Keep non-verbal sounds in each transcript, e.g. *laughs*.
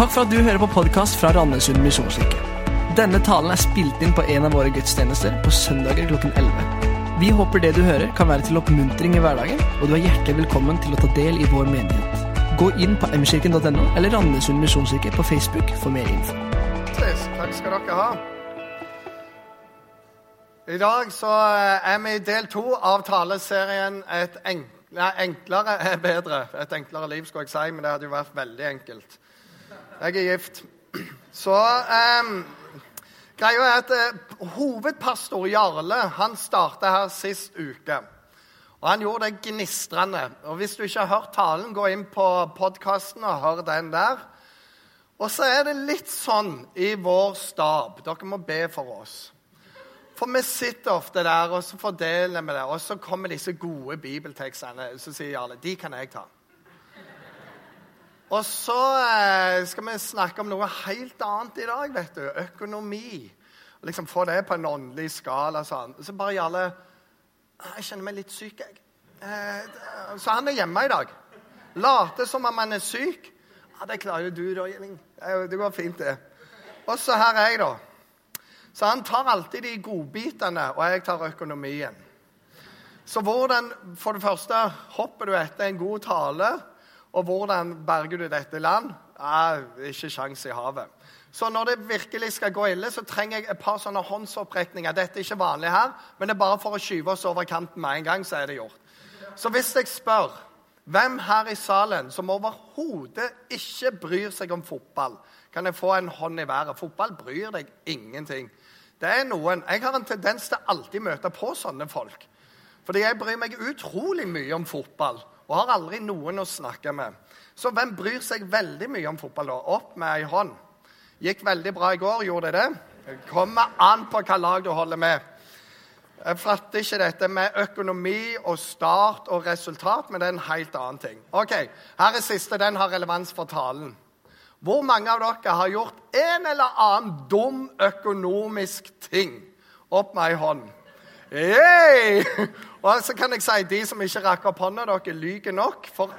Takk for at du hører på podkast fra Randesund misjonskirke. Denne talen er spilt inn på en av våre gudstjenester på søndager klokken 11. Vi håper det du hører, kan være til oppmuntring i hverdagen, og du er hjertelig velkommen til å ta del i vår menighet. Gå inn på mkirken.no eller Randesund misjonskirke på Facebook for mer info. Takk skal dere ha. I dag så eh, er vi i del to av taleserien 'Et enk enklere er *laughs* bedre'. Et enklere liv, skulle jeg si, men det hadde jo vært veldig enkelt. Jeg er gift. Så um, greia er at uh, hovedpastor Jarle han starta her sist uke. Og han gjorde det gnistrende. Og hvis du ikke har hørt talen, gå inn på podkasten og hør den der. Og så er det litt sånn i vår stab Dere må be for oss. For vi sitter ofte der, og så fordeler vi det. Og så kommer disse gode bibeltekstene. Så sier Jarle de kan jeg ta. Og så eh, skal vi snakke om noe helt annet i dag. vet du, Økonomi. Liksom Få det på en åndelig skala. Sånn. Så bare Jarle Jeg kjenner meg litt syk, jeg. Eh, så han er hjemme i dag. Later som om han er syk. Ja, Det klarer jo du, da, Jelling. Det går fint, det. Og så her er jeg, da. Så han tar alltid de godbitene, og jeg tar økonomien. Så hvordan for det første hopper du etter en god tale, og hvordan berger du dette land? Ja, ikke sjans i havet. Så når det virkelig skal gå ille, så trenger jeg et par sånne håndsopprekninger. Dette er ikke vanlig her, men det er bare for å skyve oss over kanten med en gang, så er det gjort. Så hvis jeg spør hvem her i salen som overhodet ikke bryr seg om fotball, kan jeg få en hånd i været? Fotball bryr deg ingenting. Det er noen, Jeg har en tendens til alltid møte på sånne folk. Fordi jeg bryr meg utrolig mye om fotball og har aldri noen å snakke med. Så hvem bryr seg veldig mye om fotball? da? Opp med ei hånd. Gikk veldig bra i går, gjorde det det? Kommer an på hva lag du holder med. Jeg fatter ikke dette med økonomi og start og resultat, men det er en helt annen ting. Ok, Her er siste. Den har relevans for talen. Hvor mange av dere har gjort en eller annen dum økonomisk ting? Opp med ei hånd. Hey! *laughs* Og så kan jeg si de som ikke rakk opp hånda, dere lyver nok. For,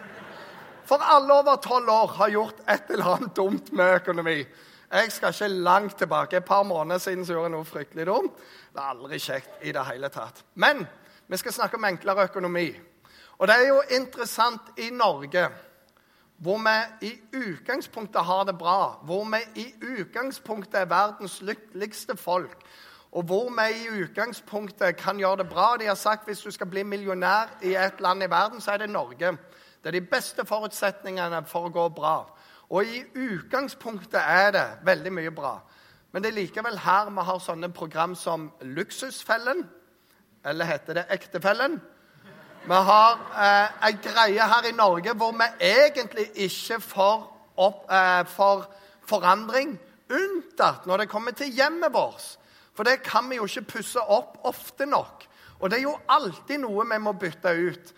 for alle over tolv år har gjort et eller annet dumt med økonomi. Jeg skal ikke langt tilbake. Et par måneder siden så gjorde jeg noe fryktelig dumt. Det er aldri kjekt i det hele tatt. Men vi skal snakke om enklere økonomi. Og det er jo interessant i Norge hvor vi i utgangspunktet har det bra, hvor vi i utgangspunktet er verdens lykkeligste folk, og hvor vi i utgangspunktet kan gjøre det bra. De har sagt hvis du skal bli millionær i et land i verden, så er det Norge. Det er de beste forutsetningene for å gå bra. Og i utgangspunktet er det veldig mye bra. Men det er likevel her vi har sånne program som Luksusfellen, eller heter det Ektefellen? Vi har eh, ei greie her i Norge hvor vi egentlig ikke får, opp, eh, får forandring, unntatt når det kommer til hjemmet vårt. For det kan vi jo ikke pusse opp ofte nok. Og det er jo alltid noe vi må bytte ut.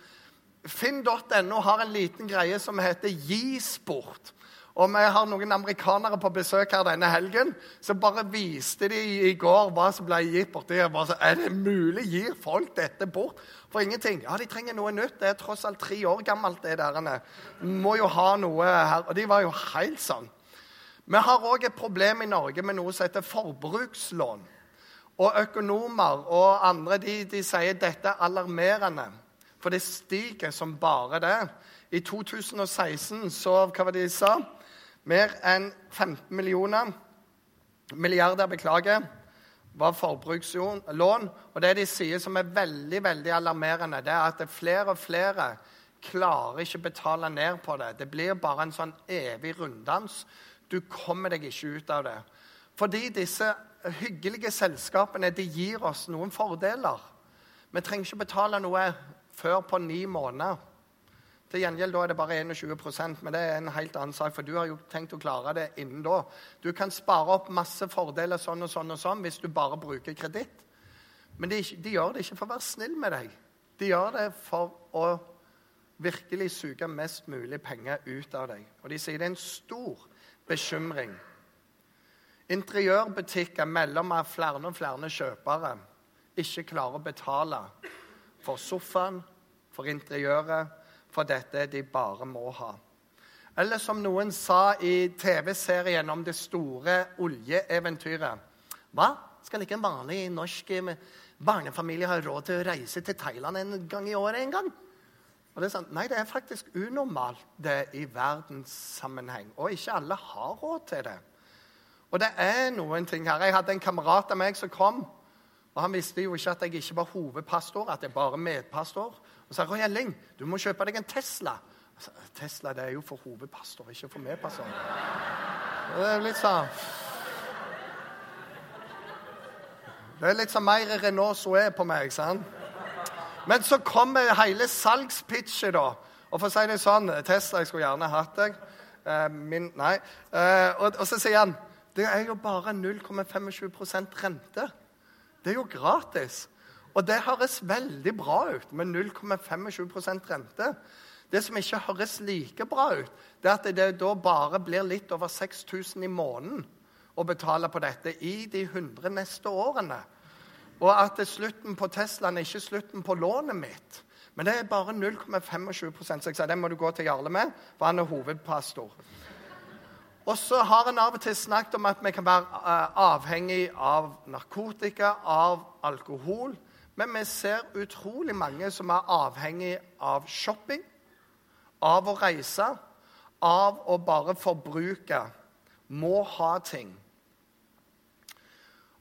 Finn.no har en liten greie som heter Gisport. Og vi har noen amerikanere på besøk her denne helgen. Så bare viste de i går hva som ble gitt bort. De Bare så, er det mulig? Gir folk dette bort for ingenting? Ja, de trenger noe nytt. Det er tross alt tre år gammelt, det der. Må jo ha noe her. Og de var jo helt sånn. Vi har òg et problem i Norge med noe som heter forbrukslån. Og økonomer og andre de, de sier dette er alarmerende. For det stiger som bare det. I 2016 så Hva var det de sa? Mer enn 15 millioner milliarder beklager, var forbrukslån. Og det de sier som er veldig veldig alarmerende, det er at flere og flere klarer ikke å betale ned på det. Det blir bare en sånn evig runddans. Du kommer deg ikke ut av det. Fordi disse hyggelige selskapene de gir oss noen fordeler. Vi trenger ikke betale noe før på ni måneder. Til gjengjeld er det bare 21% men det er en helt annen sak, for du har jo tenkt å klare det innen da. Du kan spare opp masse fordeler sånn og sånn og sånn hvis du bare bruker kreditt. Men de, de, gjør det ikke for å være snill med deg. De gjør det for å virkelig suge mest mulig penger ut av deg. Og de sier det er en stor bekymring. Interiørbutikker melder om at flere og flere kjøpere ikke klarer å betale for sofaen, for interiøret, for dette de bare må ha. Eller som noen sa i TV-serien om det store oljeeventyret. Hva? Skal ikke en vanlig norsk barnefamilie ha råd til å reise til Thailand en gang i året? en gang? Og det er sant. Nei, det er faktisk unormalt det i verdenssammenheng. Og ikke alle har råd til det. Og det er noen ting her. Jeg hadde en kamerat av meg som kom. og Han visste jo ikke at jeg ikke var hovedpastor, at jeg bare medpastor. Og sa Roy Elling, du må kjøpe deg en Tesla. Sa, Tesla det er jo for hovedpastor, ikke for medpastor. Det er litt sånn Det er litt sånn mer Renault Zoé på meg. sant? Men så kommer hele salgspitchet, da. Og for å si det sånn Tesla, jeg skulle gjerne hatt deg. Eh, min Nei. Eh, og, og, så sier han det er jo bare 0,25% rente. Det er jo gratis. Og det høres veldig bra ut med 0,25% rente. Det som ikke høres like bra ut, det er at det da bare blir litt over 6000 i måneden å betale på dette i de 100 neste årene. Og at det er slutten på Teslaen er ikke slutten på lånet mitt. Men det er bare 0,25% Så jeg sa det må du gå til Jarle med, for han er hovedpastor. Og så har en av og til snakket om at vi kan være uh, avhengig av narkotika, av alkohol. Men vi ser utrolig mange som er avhengig av shopping, av å reise, av å bare forbruke. Må ha ting.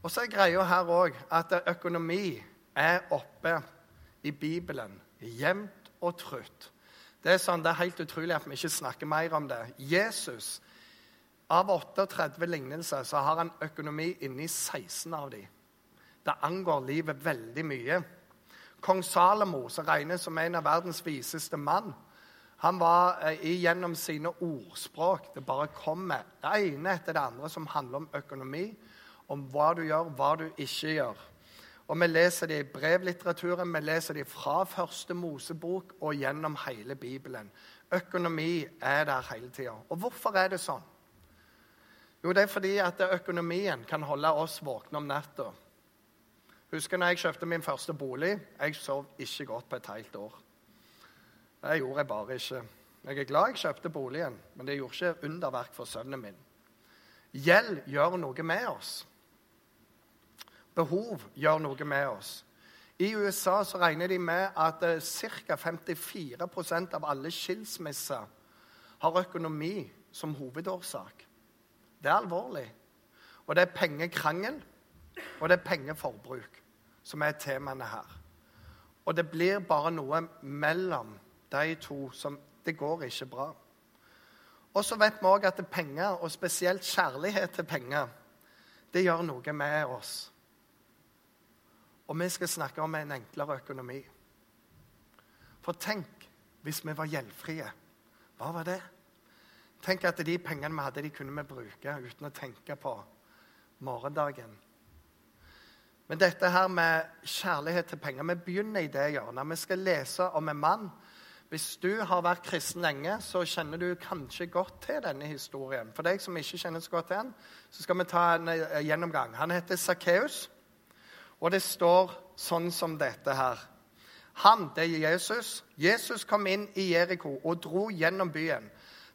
Og så er greia her òg at økonomi er oppe i Bibelen jevnt og trutt. Det er, sånn, det er helt utrolig at vi ikke snakker mer om det. Jesus, Av 38 lignelser så har han økonomi inni 16 av dem. Det angår livet veldig mye. Kong Salomo, som regnes som en av verdens viseste mann, han var eh, gjennom sine ordspråk Det bare kommer det ene etter det andre som handler om økonomi om hva du gjør, hva du ikke gjør. Og Vi leser det i brevlitteraturen, vi leser det fra første Mosebok og gjennom hele Bibelen. Økonomi er der hele tida. Og hvorfor er det sånn? Jo, det er fordi at økonomien kan holde oss våkne om natta. Husker når jeg kjøpte min første bolig? Jeg sov ikke godt på et helt år. Det gjorde jeg bare ikke. Jeg er glad jeg kjøpte boligen, men det gjorde ikke underverk for sønnen min. Gjeld gjør noe med oss behov gjør noe med oss. I USA så regner de med at eh, ca. 54% av alle skilsmisser har økonomi som hovedårsak. Det er alvorlig. Og det er pengekrangel, og det er pengeforbruk som er temaene her. Og det blir bare noe mellom de to som Det går ikke bra. Og så vet vi òg at penger, og spesielt kjærlighet til penger, det gjør noe med oss. Og vi skal snakke om en enklere økonomi. For tenk hvis vi var gjeldfrie. Hva var det? Tenk at de pengene vi hadde, de kunne vi bruke uten å tenke på morgendagen. Men dette her med kjærlighet til penger Vi begynner i det hjørnet. Vi skal lese om en mann. Hvis du har vært kristen lenge, så kjenner du kanskje godt til denne historien. For deg som ikke kjenner så godt til den, så skal vi ta en eh, gjennomgang. Han heter Sakkeus. Og det står sånn som dette her. Han, det er Jesus. Jesus kom inn i Jeriko og dro gjennom byen.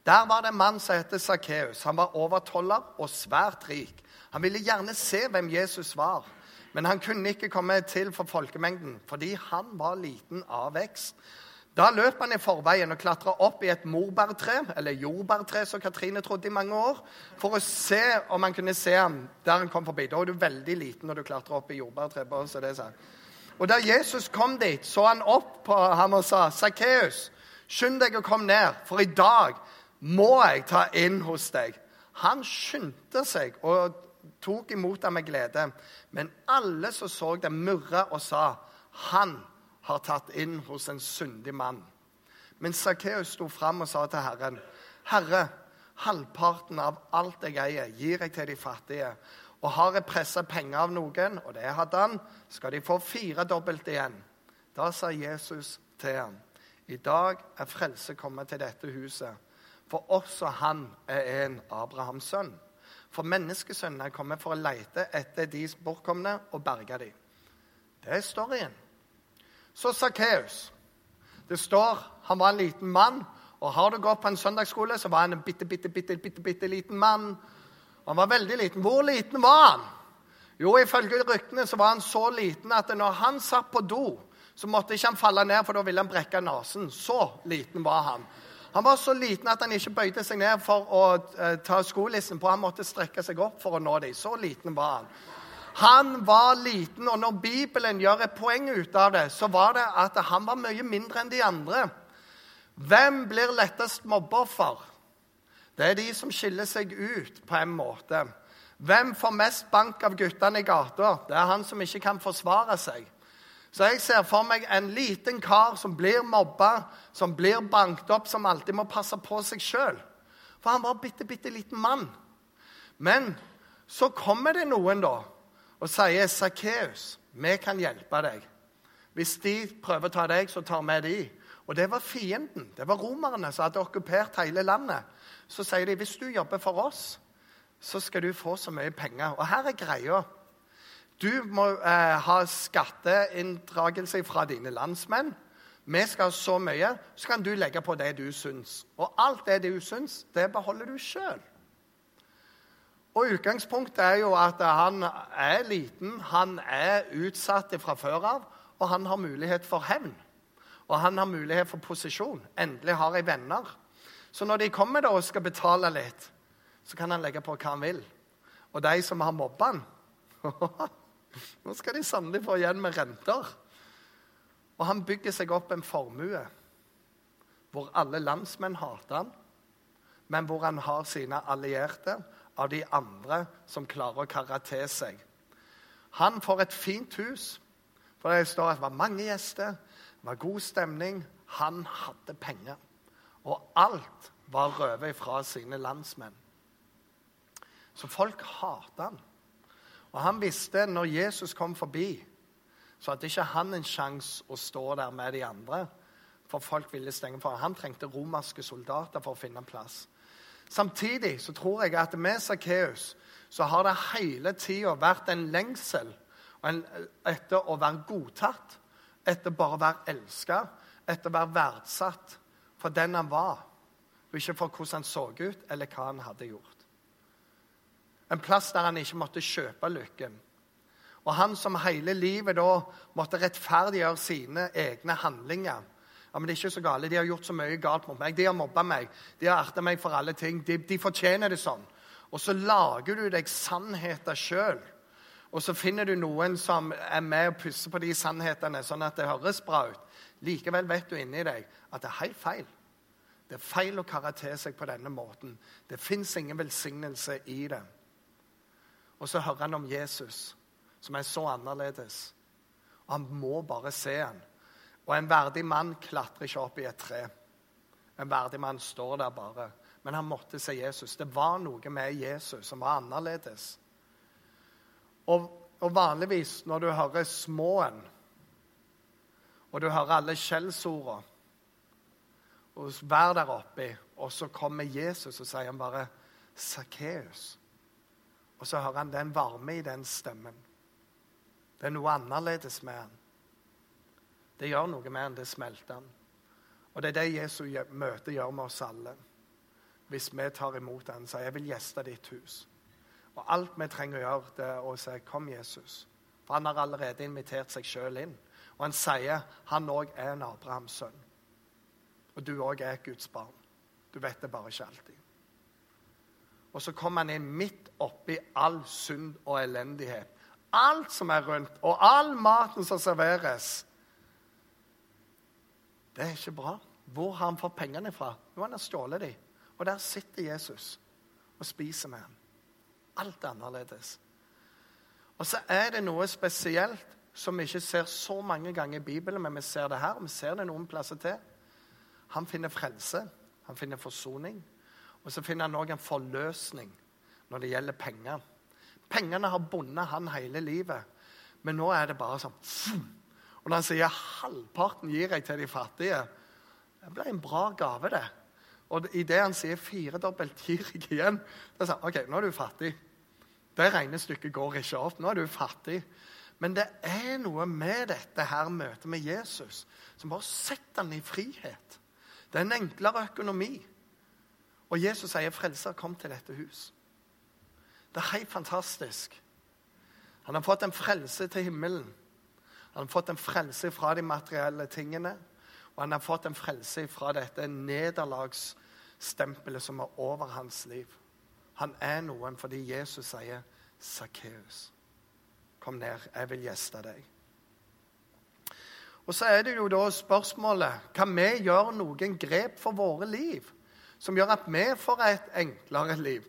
Der var det en mann som het Sakkeus. Han var overtoller og svært rik. Han ville gjerne se hvem Jesus var, men han kunne ikke komme til for folkemengden fordi han var liten av vekst. Da løp han i forveien og klatra opp i et morbærtre, eller jordbærtre, som Katrine trodde i mange år, for å se om han kunne se ham der han kom forbi. Da er du veldig liten når du klatrer opp i jordbærtre. så det er Og da Jesus kom dit, så han opp på ham og sa, 'Sakkeus, skynd deg å komme ned, for i dag må jeg ta inn hos deg.' Han skyndte seg og tok imot ham med glede. Men alle som så det, murra og sa, 'Han har tatt inn hos en syndig mann. Men Sakkeus sto fram og sa til Herren, 'Herre, halvparten av alt jeg eier, gir jeg til de fattige.' 'Og har jeg pressa penger av noen, og det hadde han, skal de få firedobbelt igjen.' Da sa Jesus til ham, 'I dag er frelse kommet til dette huset.' For også han er en Abrahams sønn. For menneskesønnen er kommet for å leite etter de bortkomne og berge dem. Det er storyen. Så Sakkeus. Det står han var en liten mann, Og har du gått på en søndagsskole, så var han en bitte, bitte, bitte, bitte, bitte liten mann. Han var veldig liten. Hvor liten var han? Jo, ifølge ryktene så var han så liten at når han satt på do, så måtte ikke han falle ned, for da ville han brekke nesen. Så liten var han. Han var så liten at han ikke bøyde seg ned for å uh, ta skolissen på. Han måtte strekke seg opp for å nå dem. Så liten var han. Han var liten, og når Bibelen gjør et poeng ut av det, så var det at han var mye mindre enn de andre. Hvem blir lettest mobbeoffer? Det er de som skiller seg ut på en måte. Hvem får mest bank av guttene i gata? Det er han som ikke kan forsvare seg. Så jeg ser for meg en liten kar som blir mobba, som blir banket opp, som alltid må passe på seg sjøl. For han var en bitte, bitte liten mann. Men så kommer det noen da og sier, 'Sakkeus, vi kan hjelpe deg.' Hvis de prøver å ta deg, så tar vi de. Og det var fienden. Det var romerne som hadde okkupert hele landet. Så sier de, 'Hvis du jobber for oss, så skal du få så mye penger.' Og her er greia. Du må eh, ha skatteinndragelse fra dine landsmenn. Vi skal ha så mye, så kan du legge på det du syns. Og alt det du syns, det beholder du sjøl. Og Utgangspunktet er jo at han er liten, han er utsatt fra før av, og han har mulighet for hevn. Og han har mulighet for posisjon. Endelig har jeg venner. Så når de kommer da og skal betale litt, så kan han legge på hva han vil. Og de som har mobba han *laughs* Nå skal de sannelig få igjen med renter. Og han bygger seg opp en formue hvor alle landsmenn hater han, men hvor han har sine allierte av de andre som klarer å karre til seg. Han får et fint hus, for det står at det var mange gjester, det var god stemning. Han hadde penger. Og alt var røvet fra sine landsmenn. Så folk hater han. Og han visste når Jesus kom forbi, så hadde ikke han en sjanse å stå der med de andre. For folk ville stenge for. Han trengte romerske soldater for å finne en plass. Samtidig så tror jeg at med Sakkeus så har det hele tida vært en lengsel etter å være godtatt, etter bare å være elska, etter å være verdsatt for den han var, og ikke for hvordan han så ut, eller hva han hadde gjort. En plass der han ikke måtte kjøpe lykken. Og han som hele livet da måtte rettferdiggjøre sine egne handlinger. Ja, men det er ikke så gale. De har gjort så mye galt mot meg. De har mobba meg. De har erta meg for alle ting. De, de, fortjener det sånn. Og så lager du deg sannheter sjøl. Og så finner du noen som er med og pusser på de sannhetene, sånn at det høres bra ut. Likevel vet du inni deg at det er helt feil. Det er feil å karre seg på denne måten. Det fins ingen velsignelse i det. Og så hører han om Jesus, som er så annerledes. Og han må bare se han. Og en verdig mann klatrer ikke opp i et tre. En verdig mann står der bare. Men han måtte se Jesus. Det var noe med Jesus som var annerledes. Og, og vanligvis når du hører småen, og du hører alle skjellsordene og Vær der oppe, og så kommer Jesus og sier han bare 'Sakkeus'. Og så hører han den varme i den stemmen. Det er noe annerledes med han. Det gjør noe med han, det smelter han. Og det er det Jesu møte gjør med oss alle. Hvis vi tar imot han, sier 'Jeg vil gjeste ditt hus'. Og alt vi trenger å gjøre, det er å si 'Kom, Jesus'. For han har allerede invitert seg sjøl inn. Og han sier han òg er en Abrahams sønn. Og du òg er et Guds barn. Du vet det bare ikke alltid. Og så kommer han inn midt oppi all synd og elendighet. Alt som er rundt, og all maten som serveres. Det er ikke bra. Hvor har han fått pengene fra? Jo, han har stjålet dem. Og der sitter Jesus og spiser med ham. Alt er annerledes. Og så er det noe spesielt som vi ikke ser så mange ganger i Bibelen, men vi ser det her, og vi ser det noen plasser til. Han finner frelse, han finner forsoning, og så finner han òg en forløsning når det gjelder penger. Pengene har bundet han hele livet, men nå er det bare sånn Og når han sier 'halvparten gir jeg til de fattige', det ble en bra gave, det. Og idet han sier 'firedobbelt gir jeg igjen', da sier han OK, nå er du fattig. Det regnestykket går ikke opp. Nå er du fattig. Men det er noe med dette her møtet med Jesus som bare setter han i frihet. Det er en enklere økonomi. Og Jesus sier 'Frelser, kom til dette hus'. Det er helt fantastisk. Han har fått en frelse til himmelen. Han har fått en frelse fra de materielle tingene. Og han har fått en frelse fra dette nederlagsstempelet som er over hans liv. Han er noen fordi Jesus sier 'Sakkeus, kom ned, jeg vil gjeste deg'. Og så er det jo da spørsmålet kan vi gjøre noen grep for våre liv som gjør at vi får et enklere liv.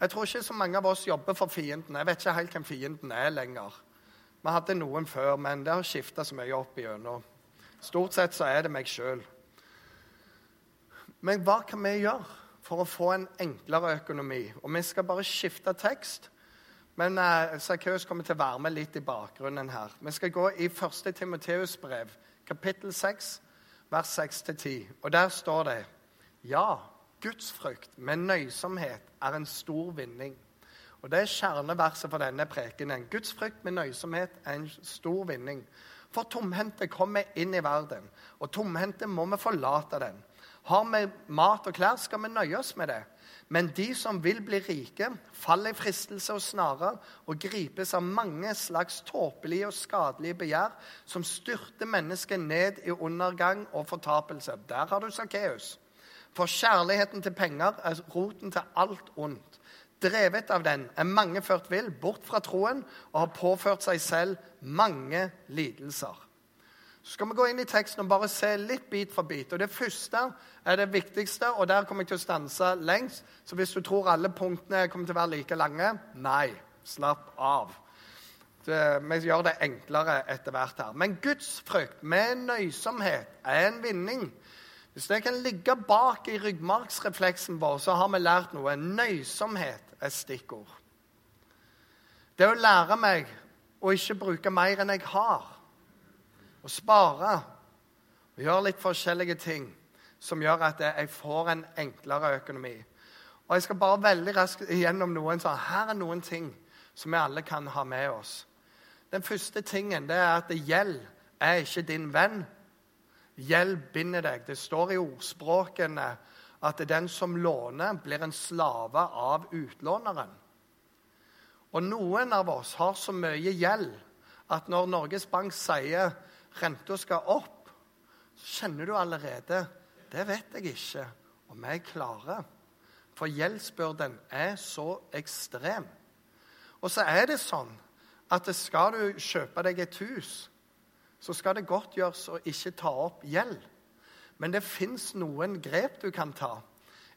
Jeg tror ikke så mange av oss jobber for fienden. Jeg vet ikke helt hvem fienden er lenger. Vi hadde noen før, men det har skifta så mye opp igjennom. Stort sett så er det meg sjøl. Men hva kan vi gjøre for å få en enklere økonomi? Og vi skal bare skifte tekst. Men uh, Sakkeus kommer til å være med litt i bakgrunnen her. Vi skal gå i 1. Timoteus brev, kapittel 6, vers 6-10. Og der står det Ja, Gudsfrykt med nøysomhet er en stor vinning. Og Det er kjerneverset for denne prekenen. Gudsfrykt med nøysomhet er en stor vinning. For tomhendte kommer inn i verden, og tomhendte må vi forlate den. Har vi mat og klær, skal vi nøye oss med det. Men de som vil bli rike, faller i fristelse og snarer og gripes av mange slags tåpelige og skadelige begjær som styrter mennesket ned i undergang og fortapelse. Der har du Sakkeus. For kjærligheten til penger er roten til alt ondt. Drevet av den er mange ført vill, bort fra troen, og har påført seg selv mange lidelser. Så skal vi gå inn i teksten og bare se litt bit for bit. Og Det første er det viktigste, og der kommer jeg til å stanse lengst. Så hvis du tror alle punktene kommer til å være like lange nei, slapp av. Vi gjør det enklere etter hvert her. Men Guds frykt med nøysomhet er en vinning. Hvis det kan ligge bak i ryggmargsrefleksen vår, så har vi lært noe. Nøysomhet er stikkord. Det å lære meg å ikke bruke mer enn jeg har. Å spare. Og gjøre litt forskjellige ting som gjør at jeg får en enklere økonomi. Og Jeg skal bare veldig raskt igjennom noen sånn. Her er noen ting som vi alle kan ha med oss. Den første tingen det er at gjeld er ikke din venn. Gjeld binder deg. Det står i ordspråkene at den som låner, blir en slave av utlåneren. Og noen av oss har så mye gjeld at når Norges Bank sier renta skal opp, så kjenner du allerede Det vet jeg ikke om jeg klarer. For gjeldsbyrden er så ekstrem. Og så er det sånn at skal du kjøpe deg et hus, så skal det godt gjøres å ikke ta opp gjeld. Men det fins noen grep du kan ta.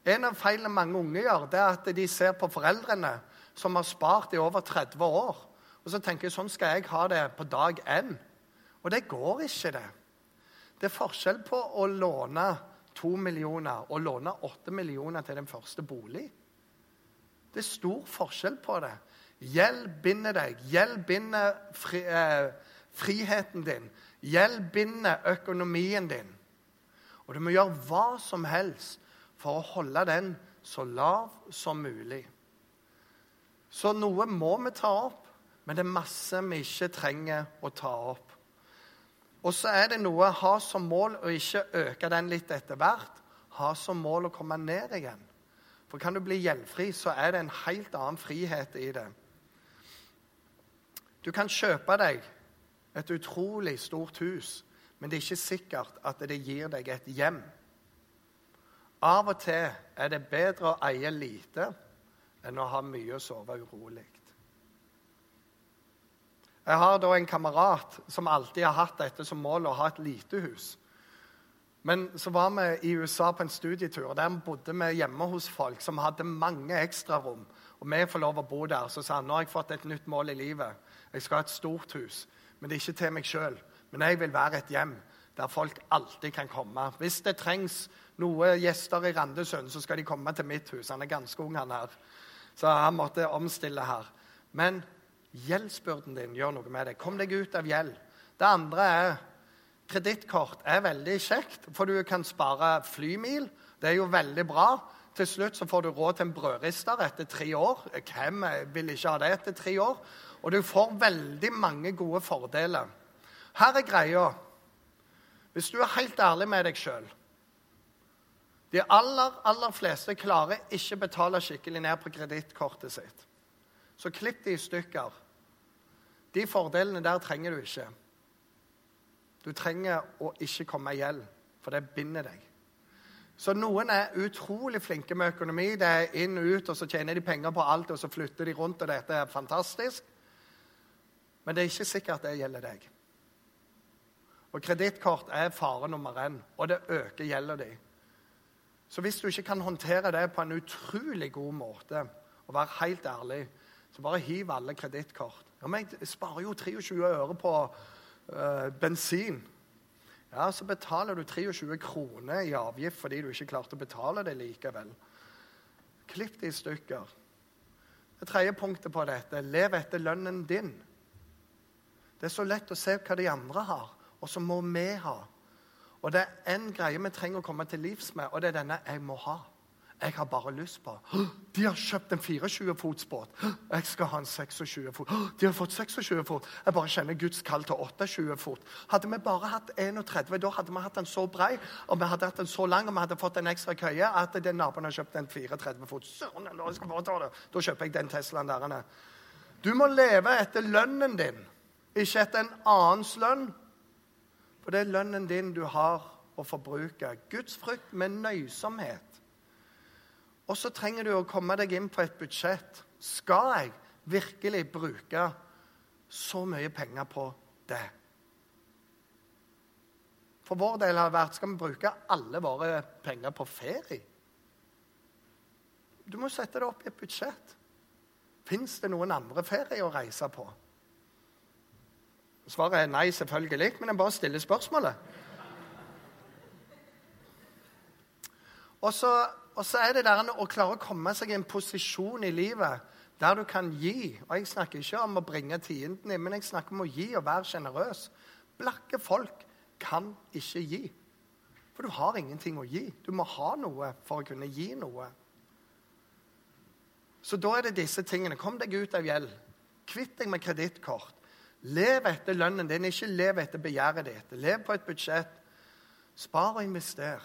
En av feilene mange unge gjør, det er at de ser på foreldrene som har spart i over 30 år. Og så tenker jeg sånn skal jeg ha det på dag én. Og det går ikke, det. Det er forskjell på å låne to millioner og låne åtte millioner til den første bolig. Det er stor forskjell på det. Gjeld binder deg. Gjeld binder fri, eh, friheten din. Gjeld binder økonomien din. Og du må gjøre hva som helst for å holde den så lav som mulig. Så noe må vi ta opp, men det er masse vi ikke trenger å ta opp. Og så er det noe å ha som mål å ikke øke den litt etter hvert. Ha som mål å komme ned igjen. For kan du bli gjeldfri, så er det en helt annen frihet i det. Du kan kjøpe deg et utrolig stort hus, men det er ikke sikkert at det gir deg et hjem. Av og til er det bedre å eie lite enn å ha mye å sove urolig. Jeg har da en kamerat som alltid har hatt dette som mål å ha et lite hus. Men så var vi i USA på en studietur, og der bodde vi hjemme hos folk som hadde mange ekstrarom. Og vi får lov å bo der. Så sa han nå har jeg fått et nytt mål i livet. Jeg skal ha et stort hus. Men det er ikke til meg sjøl. Men jeg vil være et hjem der folk alltid kan komme. Hvis det trengs noen gjester i Randesund, så skal de komme til mitt hus. Han er ganske ung, han her. Så han måtte omstille her. Men gjeldsbyrden din gjør noe med deg. Kom deg ut av gjeld. Det andre er kredittkort er veldig kjekt, for du kan spare flymil. Det er jo veldig bra. Til slutt så får du råd til en brødrister etter tre år. Hvem vil ikke ha det etter tre år? Og du får veldig mange gode fordeler. Her er greia. Hvis du er helt ærlig med deg sjøl, De aller, aller fleste klarer ikke betale skikkelig ned på kredittkortet sitt. Så klipp de i stykker. De fordelene der trenger du ikke. Du trenger å ikke komme i gjeld, for det binder deg. Så noen er utrolig flinke med økonomi. Det er inn og ut, og så tjener de penger på alt, og så flytter de rundt, og dette er fantastisk. Men det er ikke sikkert det gjelder deg. Og kredittkort er fare nummer én, og det øker gjelda di. Så hvis du ikke kan håndtere det på en utrolig god måte, og være helt ærlig, så bare hiv alle kredittkort. Ja, men jeg sparer jo 23 øre på øh, bensin. Ja, Så betaler du 23 kroner i avgift fordi du ikke klarte å betale det likevel. Klipp det i stykker. Det tredje punktet på dette lev etter lønnen din. Det er så lett å se hva de andre har, og så må vi ha. Og det er én greie vi trenger å komme til livs med, og det er denne 'jeg må ha'. Jeg har bare lyst på De har kjøpt en 24-fotsbåt. Jeg skal ha en 26 fot. De har fått 26 fot. Jeg bare kjenner Guds kall til 28 fot. Hadde vi bare hatt 31, da hadde vi hatt den så brei og vi hadde hatt den så lang og vi hadde fått en ekstra køye at den naboen har kjøpt en 34 fot. Søren. Da kjøper jeg den Teslaen der. Du må leve etter lønnen din, ikke etter en annens lønn. For det er lønnen din du har å forbruke. Guds frykt med nøysomhet og så trenger du å komme deg inn på et budsjett. Skal jeg virkelig bruke så mye penger på det? For vår del har det vært skal vi bruke alle våre penger på ferie. Du må sette det opp i et budsjett. Fins det noen andre ferier å reise på? Svaret er nei, selvfølgelig, men jeg bare stiller spørsmålet. Og så og så er det der å klare å komme seg i en posisjon i livet der du kan gi. Og jeg snakker ikke om å bringe tienden inn, men jeg snakker om å gi og være sjenerøs. Blakke folk kan ikke gi. For du har ingenting å gi. Du må ha noe for å kunne gi noe. Så da er det disse tingene. Kom deg ut av gjeld. Kvitt deg med kredittkort. Lev etter lønnen din, ikke lev etter begjæret ditt. Lev på et budsjett. Spar og invester.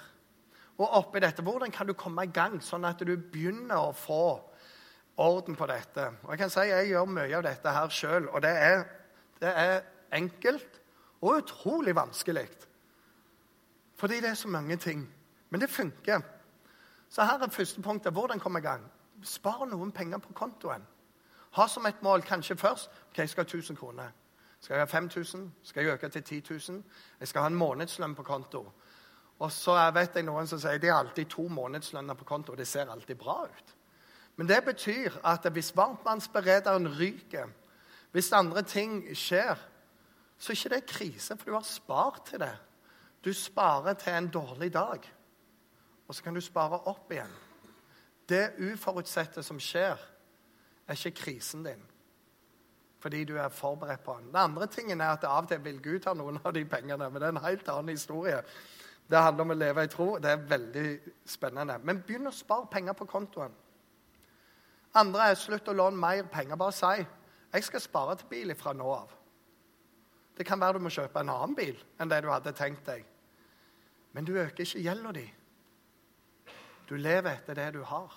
Og oppi dette, hvordan kan du komme i gang, sånn at du begynner å få orden på dette? Og Jeg kan si jeg gjør mye av dette her sjøl, og det er, det er, enkelt og utrolig vanskelig. Fordi det er så mange ting. Men det funker. Så her er første punktet. Hvordan komme i gang? Spar noen penger på kontoen. Ha som et mål kanskje først ok, jeg skal ha 1000 kroner. Skal jeg ha 5000? Skal jeg øke til 10 000? Jeg skal ha en månedslønn på konto. Og så vet jeg noen som sier de har alltid to månedslønner på konto. og Det ser alltid bra ut. Men det betyr at hvis varmtvannsberederen ryker, hvis andre ting skjer, så er ikke det krise, for du har spart til det. Du sparer til en dårlig dag, og så kan du spare opp igjen. Det uforutsette som skjer, er ikke krisen din. Fordi du er forberedt på den. Den andre tingen er at av og til vil Gud ta noen av de pengene, men det er en helt annen historie. Det handler om å leve i tro. Det er veldig spennende. Men begynn å spare penger på kontoen. Andre er slutt å låne mer penger. Bare si jeg skal spare til bil fra nå av. Det kan være du må kjøpe en annen bil enn det du hadde tenkt deg. Men du øker ikke gjelda di. Du lever etter det du har.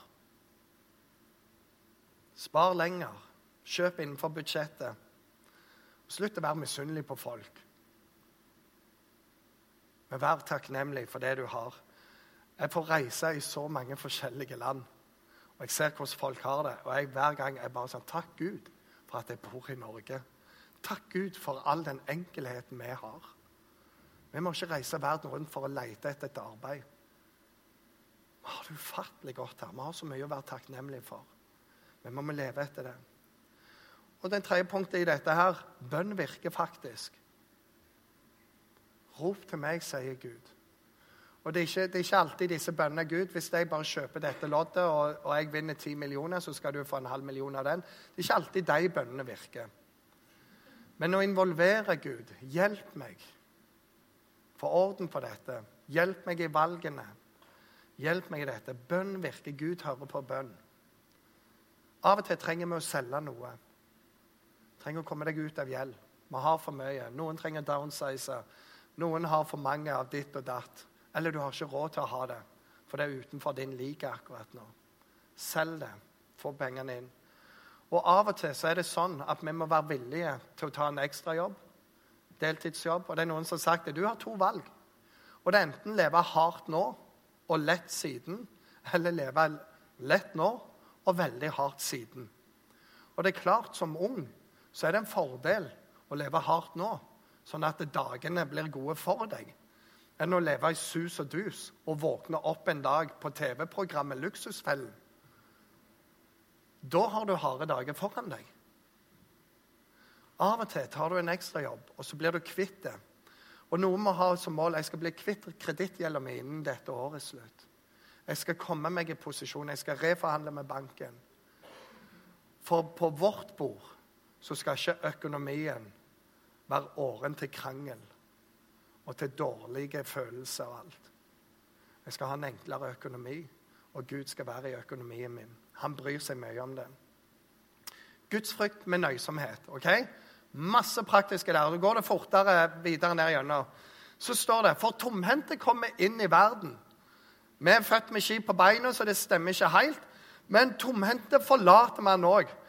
Spar lenger. Kjøp innenfor budsjettet. Slutt å være misunnelig på folk. Men vær takknemlig for det du har. Jeg får reise i så mange forskjellige land, og jeg ser hvordan folk har det. Og jeg, hver gang er bare sånn Takk Gud for at jeg bor i Norge. Takk Gud for all den enkelheten vi har. Vi må ikke reise verden rundt for å lete etter et arbeid. Vi har det ufattelig godt her. Vi har så mye å være takknemlige for. Men vi må leve etter det. Og den tredje punktet i dette her bønn virker faktisk. Rop til meg, sier Gud. Og det er, ikke, det er ikke alltid disse bønnene Gud. Hvis jeg bare kjøper dette loddet, og, og jeg vinner ti millioner, så skal du få en halv million av den. Det er ikke alltid de bønnene virker. Men å involvere Gud Hjelp meg. Få orden på dette. Hjelp meg i valgene. Hjelp meg i dette. Bønn virker. Gud hører på bønn. Av og til trenger vi å selge noe. Trenger å komme deg ut av gjeld. Vi har for mye. Noen trenger downsize. Noen har for mange av ditt og datt. Eller du har ikke råd til å ha det. for det er utenfor din like akkurat nå. Selg det. Få pengene inn. Og av og til så er det sånn at vi må være villige til å ta en ekstrajobb. Deltidsjobb. Og det er noen som har sagt det. du har to valg. Og det er enten leve hardt nå og lett siden, eller leve lett nå og veldig hardt siden. Og det er klart, som ung så er det en fordel å leve hardt nå, sånn at dagene blir gode for deg, enn å leve i sus og dus og våkne opp en dag på TV-programmet Luksusfellen. Da har du harde dager foran deg. Av og til tar du en ekstrajobb, og så blir du kvitt det. Og noen må ha som mål jeg skal bli kvitt kredittgjelda mi innen dette året slutt. Jeg skal komme meg i posisjon, jeg skal reforhandle med banken. For på vårt bord så skal ikke økonomien være åren til krangel og til dårlige følelser og alt. Jeg skal ha en enklere økonomi, og Gud skal være i økonomien min. Han bryr seg mye om det. Gudsfrykt med nøysomhet. ok? Masse praktiske der. Så går det fortere videre ned gjennom. Så står det For tomhendte kommer inn i verden. Vi er født med ski på beina, så det stemmer ikke helt. Men tomhendte forlater man òg.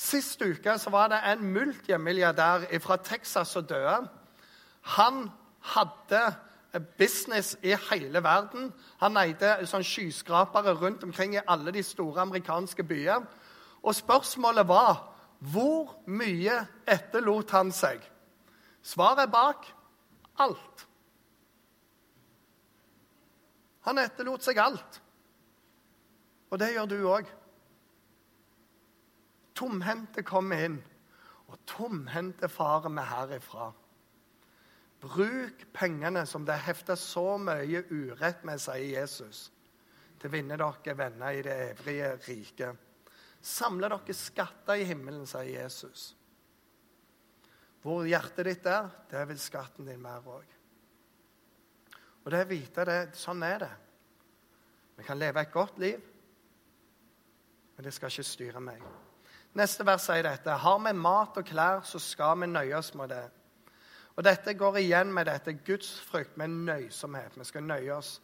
Sist uke så var det en multimilliardær fra Texas som døde. Han hadde business i hele verden. Han eide sånn skyskrapere rundt omkring i alle de store amerikanske byer. Og spørsmålet var hvor mye etterlot han seg? Svaret er bak alt. Han etterlot seg alt. Og det gjør du òg. Tomhendte kommer inn, og tomhendte farer vi herifra. Bruk pengene som det er hefta så mye urett med, sier Jesus, til å vinne dere venner i det evige riket. Samle dere skatter i himmelen, sier Jesus. Hvor hjertet ditt er, det vil skatten din være òg. Og det å vite det, sånn er det. Vi kan leve et godt liv, men det skal ikke styre meg. Neste vers sier dette. Har vi mat og klær, så skal vi nøye oss med det. Og Dette går igjen med dette gudsfrykt, med nøysomhet. Vi skal nøye oss.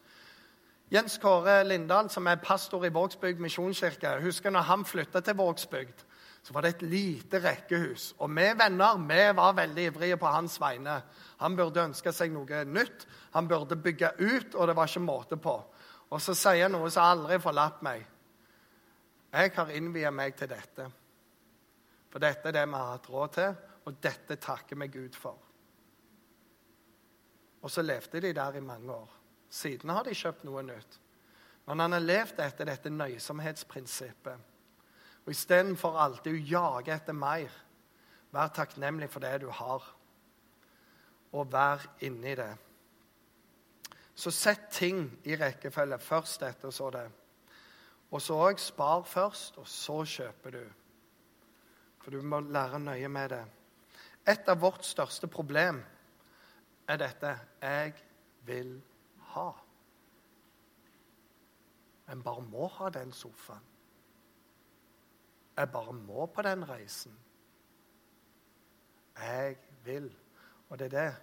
Jens Kåre Lindahl, som er pastor i Vågsbygd misjonskirke, husker når han flytta til Vågsbygd, så var det et lite rekkehus. Og vi venner vi var veldig ivrige på hans vegne. Han burde ønske seg noe nytt. Han burde bygge ut, og det var ikke måte på. Og så sier han noe som aldri forlatt meg. Jeg har innviet meg til dette. For dette er det vi har hatt råd til, og dette takker vi Gud for. Og så levde de der i mange år. Siden har de kjøpt noe nytt. Men han har levd etter dette nøysomhetsprinsippet. Og istedenfor alltid å jage etter mer, vær takknemlig for det du har, og vær inni det. Så sett ting i rekkefølge. Først dette, og så det. Og så òg spar først, og så kjøper du. For du må lære nøye med det. Et av vårt største problem er dette jeg vil ha. En bare må ha den sofaen. Jeg bare må på den reisen. Jeg vil. Og det er det.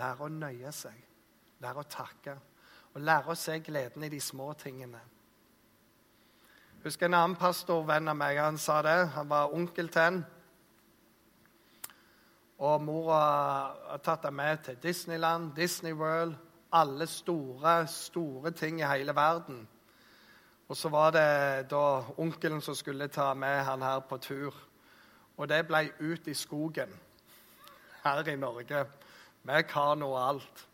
Lære å nøye seg. Lære å takke. Og lære å se gleden i de små tingene husker en annen pastorvenn av meg han sa det. Han var onkel til en. Og mora har tatt ham med til Disneyland, Disney World, alle store, store ting i hele verden. Og så var det da onkelen som skulle ta med han her på tur. Og det ble ut i skogen her i Norge med kano og alt.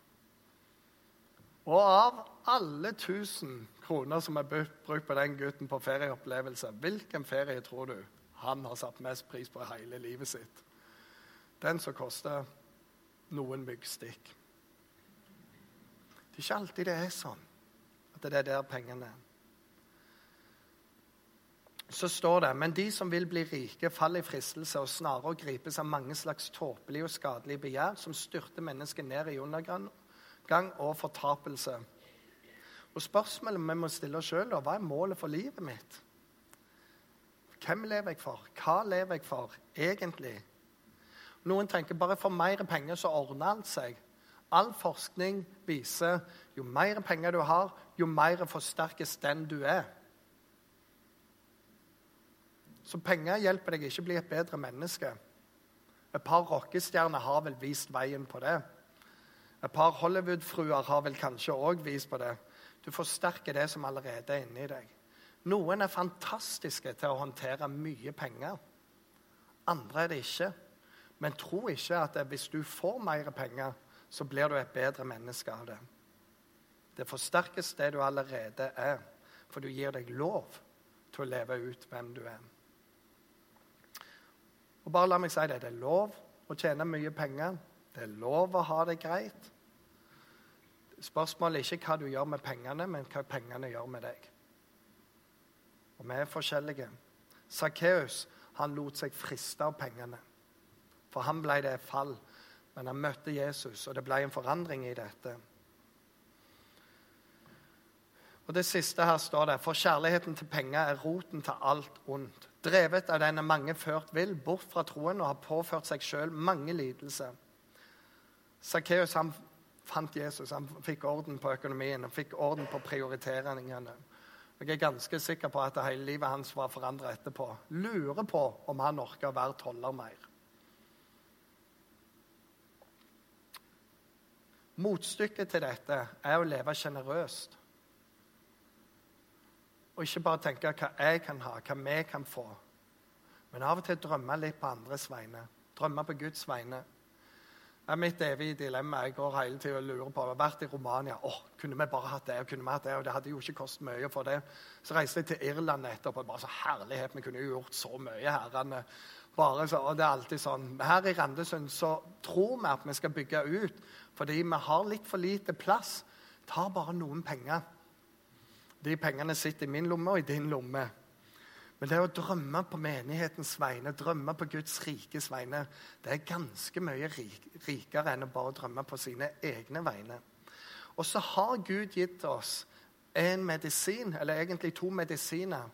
Og av alle tusen kroner som er brukt på den gutten på ferieopplevelse, hvilken ferie tror du han har satt mest pris på hele livet sitt? Den som koster noen myggstikk. Det er ikke alltid det er sånn at det er der pengene er. Så står det men de som vil bli rike, faller i fristelse og snarere gripes av mange slags tåpelige og skadelige begjær som styrter mennesket ned i undergang og fortapelse. Og spørsmålet vi må stille oss sjøl, hva er målet for livet mitt? Hvem lever jeg for? Hva lever jeg for egentlig? Noen tenker bare for mer penger så ordner alt seg. All forskning viser jo mer penger du har, jo mer forsterkes den du er. Så penger hjelper deg ikke å bli et bedre menneske. Et par rockestjerner har vel vist veien på det. Et par Hollywood-fruer har vel kanskje òg vist på det. Du forsterker det som allerede er inni deg. Noen er fantastiske til å håndtere mye penger. Andre er det ikke. Men tro ikke at hvis du får mer penger, så blir du et bedre menneske av det. Det forsterkes det du allerede er, for du gir deg lov til å leve ut hvem du er. Og bare la meg si det. Det er lov å tjene mye penger. Det er lov å ha det greit. Spørsmålet er ikke hva du gjør med pengene, men hva pengene gjør med deg. Og vi er forskjellige. Sakkeus lot seg friste av pengene. For han ble det fall. Men han møtte Jesus, og det ble en forandring i dette. Og Det siste her står det For kjærligheten til penger er roten til alt ondt. Drevet av den mange ført vill, bort fra troen, og har påført seg sjøl mange lidelser. Sakkeus fant Jesus, han fikk orden på økonomien og fikk orden på prioriteringene. Jeg er ganske sikker på at hele livet hans var forandra etterpå. Lurer på om han orker å være toller mer. Motstykket til dette er å leve sjenerøst. Og ikke bare tenke hva jeg kan ha, hva vi kan få. Men av og til drømme litt på andres vegne. Drømme på Guds vegne. Er mitt evige dilemma. Jeg går hele tida og lurer på Jeg har vært i Romania. Åh, kunne vi bare hatt det? Og kunne vi hatt det? Og det hadde jo ikke kostet mye for det. Så reiste jeg til Irland etterpå. Bare så herlighet. Vi kunne jo gjort så mye her. Bare så, og det er alltid sånn. Her i Randesund så tror vi at vi skal bygge ut fordi vi har litt for lite plass. Tar bare noen penger. De pengene sitter i min lomme og i din lomme. Men det å drømme på menighetens vegne, drømme på Guds rikes vegne, det er ganske mye rikere enn å bare drømme på sine egne vegne. Og så har Gud gitt oss en medisin, eller egentlig to medisiner,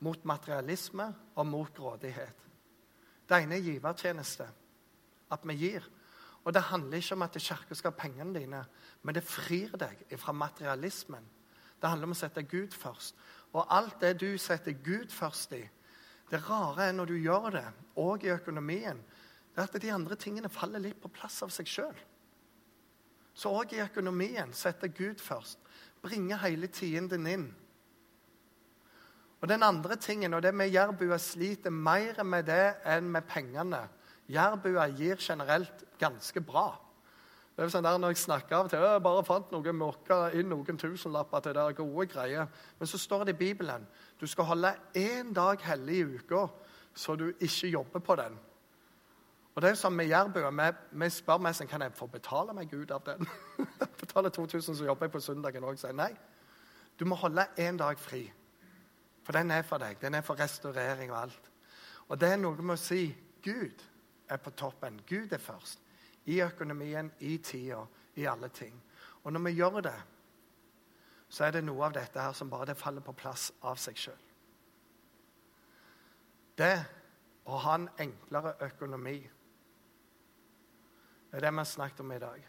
mot materialisme og mot grådighet. Det ene er givertjeneste. At vi gir. Og det handler ikke om at Kirka skal ha pengene dine, men det frir deg fra materialismen. Det handler om å sette Gud først. Og alt det du setter Gud først i Det rare er når du gjør det, og i økonomien, det er at de andre tingene faller litt på plass av seg sjøl. Så òg i økonomien setter Gud først. Bringe hele tienden inn. Og den andre tingen, og det med jærbua sliter mer med det enn med pengene Jærbua gir generelt ganske bra. Det er sånn der Når jeg snakker av og til jeg bare fant noen mokka inn noen tusenlapper til det er gode greier. Men så står det i Bibelen du skal holde én dag hellig i uka, så du ikke jobber på den. Og det er sånn med jærbua. Vi, vi spør meg kan jeg få betale meg ut av den. *laughs* Betaler 2000, så jobber jeg på søndagen òg. Sier nei. Du må holde én dag fri. For den er for deg. Den er for restaurering og alt. Og det er noe med å si Gud er på toppen. Gud er først i økonomien, i tida, i alle ting. Og når vi gjør det, så er det noe av dette her som bare det faller på plass av seg sjøl. Det å ha en enklere økonomi det er det vi har snakket om i dag.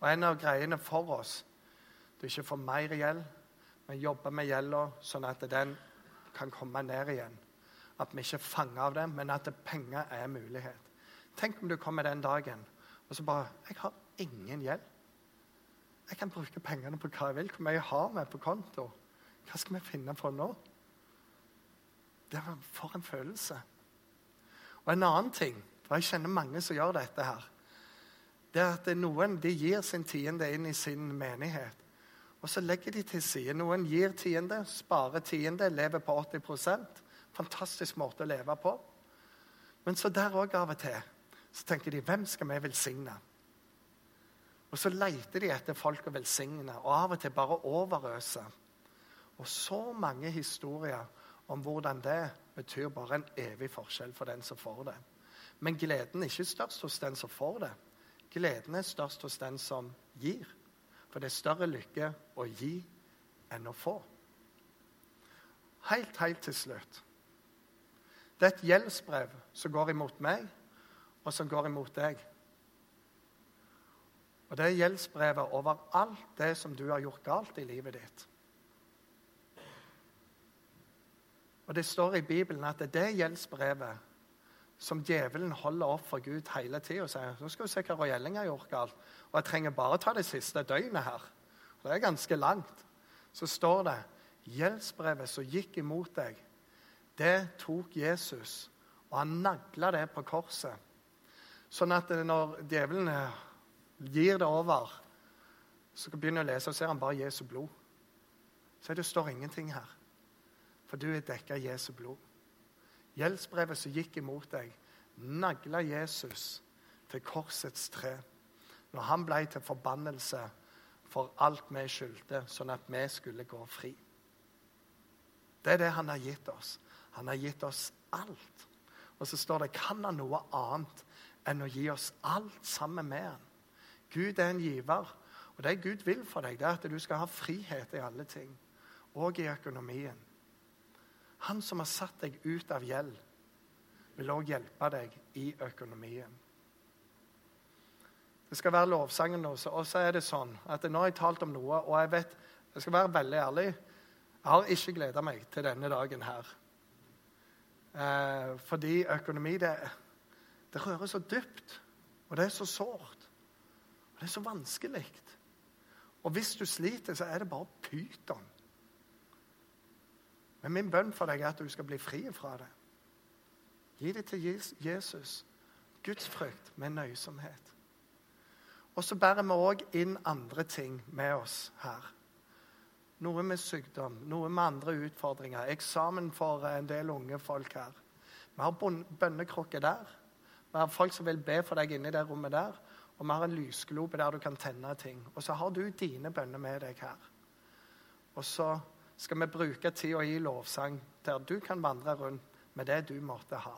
Og En av greiene for oss det er ikke å få mer gjeld, men jobbe med gjelda sånn at den kan komme ned igjen. At vi ikke er fanget av det, men at penger er mulighet. Tenk om du kommer den dagen og så bare 'Jeg har ingen gjeld. Jeg kan bruke pengene på hva jeg vil. Hvor mye jeg har vi på konto? Hva skal vi finne på nå? Det var For en følelse. Og en annen ting, for jeg kjenner mange som gjør dette her, det er at noen de gir sin tiende inn i sin menighet. Og så legger de til side. Noen gir tiende, sparer tiende, lever på 80% Fantastisk måte å leve på. Men så der òg av og til så tenker de hvem skal vi velsigne? Og så leter de etter folk å velsigne, og av og til bare overøse. Og så mange historier om hvordan det betyr bare en evig forskjell for den som får det. Men gleden er ikke størst hos den som får det. Gleden er størst hos den som gir. For det er større lykke å gi enn å få. Helt, helt til slutt. Det er et gjeldsbrev som går imot meg og som går imot deg. Og det er gjeldsbrevet over alt det som du har gjort galt i livet ditt. Og Det står i Bibelen at det er det gjeldsbrevet som djevelen holder opp for Gud hele tida og sier nå skal du se hva Roy Elling har gjort galt. Og jeg trenger bare ta det siste døgnet her. Det er ganske langt. Så står det gjeldsbrevet som gikk imot deg, det tok Jesus, og han nagla det på korset. Sånn at når djevelen gir det over, så begynner å lese, og ser han bare Jesu blod. Så det står ingenting her. For du er dekka av Jesu blod. Gjeldsbrevet som gikk imot deg, nagla Jesus til korsets tre. Når han ble til forbannelse for alt vi skyldte, sånn at vi skulle gå fri. Det er det han har gitt oss. Han har gitt oss alt. Og så står det kan han noe annet enn å gi oss alt sammen med han. Gud er en giver. Og det Gud vil for deg, det er at du skal ha frihet i alle ting. Og i økonomien. Han som har satt deg ut av gjeld, vil òg hjelpe deg i økonomien. Det skal være lovsangen nå, og så er det sånn at nå har jeg talt om noe, og jeg vet Jeg skal være veldig ærlig. Jeg har ikke gleda meg til denne dagen her. Eh, fordi økonomi, det, det rører så dypt. Og det er så sårt. Og det er så vanskelig. Og hvis du sliter, så er det bare pyton. Men min bønn for deg er at du skal bli fri fra det. Gi det til Jesus. Guds frykt med nøysomhet. Og så bærer vi òg inn andre ting med oss her. Noe med sykdom, noe med andre utfordringer. Eksamen for en del unge folk her. Vi har bønnekrukke der. Vi har folk som vil be for deg inni det rommet der. Og vi har en lysglobe der du kan tenne ting. Og så har du dine bønner med deg her. Og så skal vi bruke tida i lovsang der du kan vandre rundt med det du måtte ha.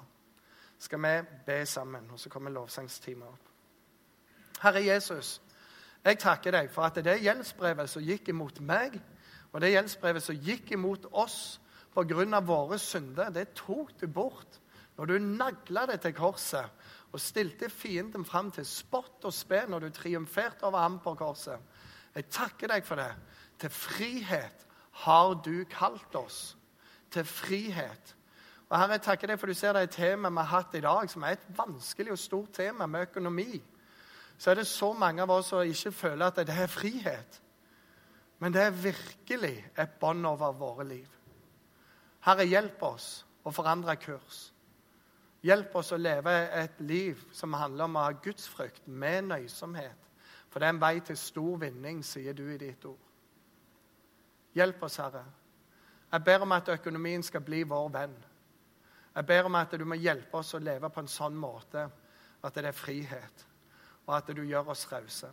Skal vi be sammen, og så kommer lovsangstimen opp. Herre Jesus, jeg takker deg for at det gjeldsbrevet som gikk imot meg, og det gjeldsbrevet som gikk imot oss pga. våre synder, det tok du bort når du nagla det til korset og stilte fienden fram til spott og spe når du triumferte over ham på korset. Jeg takker deg for det. Til frihet har du kalt oss. Til frihet. Og Herre, jeg takker deg for du ser det er et tema vi har hatt i dag, som er et vanskelig og stort tema med økonomi. Så er det så mange av oss som ikke føler at det er frihet. Men det er virkelig et bånd over våre liv. Herre, hjelp oss å forandre kurs. Hjelp oss å leve et liv som handler om å ha gudsfrykt med nøysomhet. For det er en vei til stor vinning, sier du i ditt ord. Hjelp oss, Herre. Jeg ber om at økonomien skal bli vår venn. Jeg ber om at du må hjelpe oss å leve på en sånn måte at det er frihet, og at du gjør oss rause.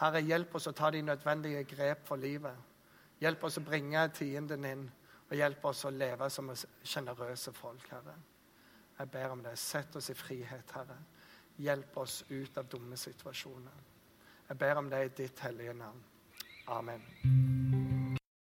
Herre, hjelp oss å ta de nødvendige grep for livet. Hjelp oss å bringe tienden inn, og hjelp oss å leve som sjenerøse folk, Herre. Jeg ber om det. Sett oss i frihet, Herre. Hjelp oss ut av dumme situasjoner. Jeg ber om det i ditt hellige navn. Amen.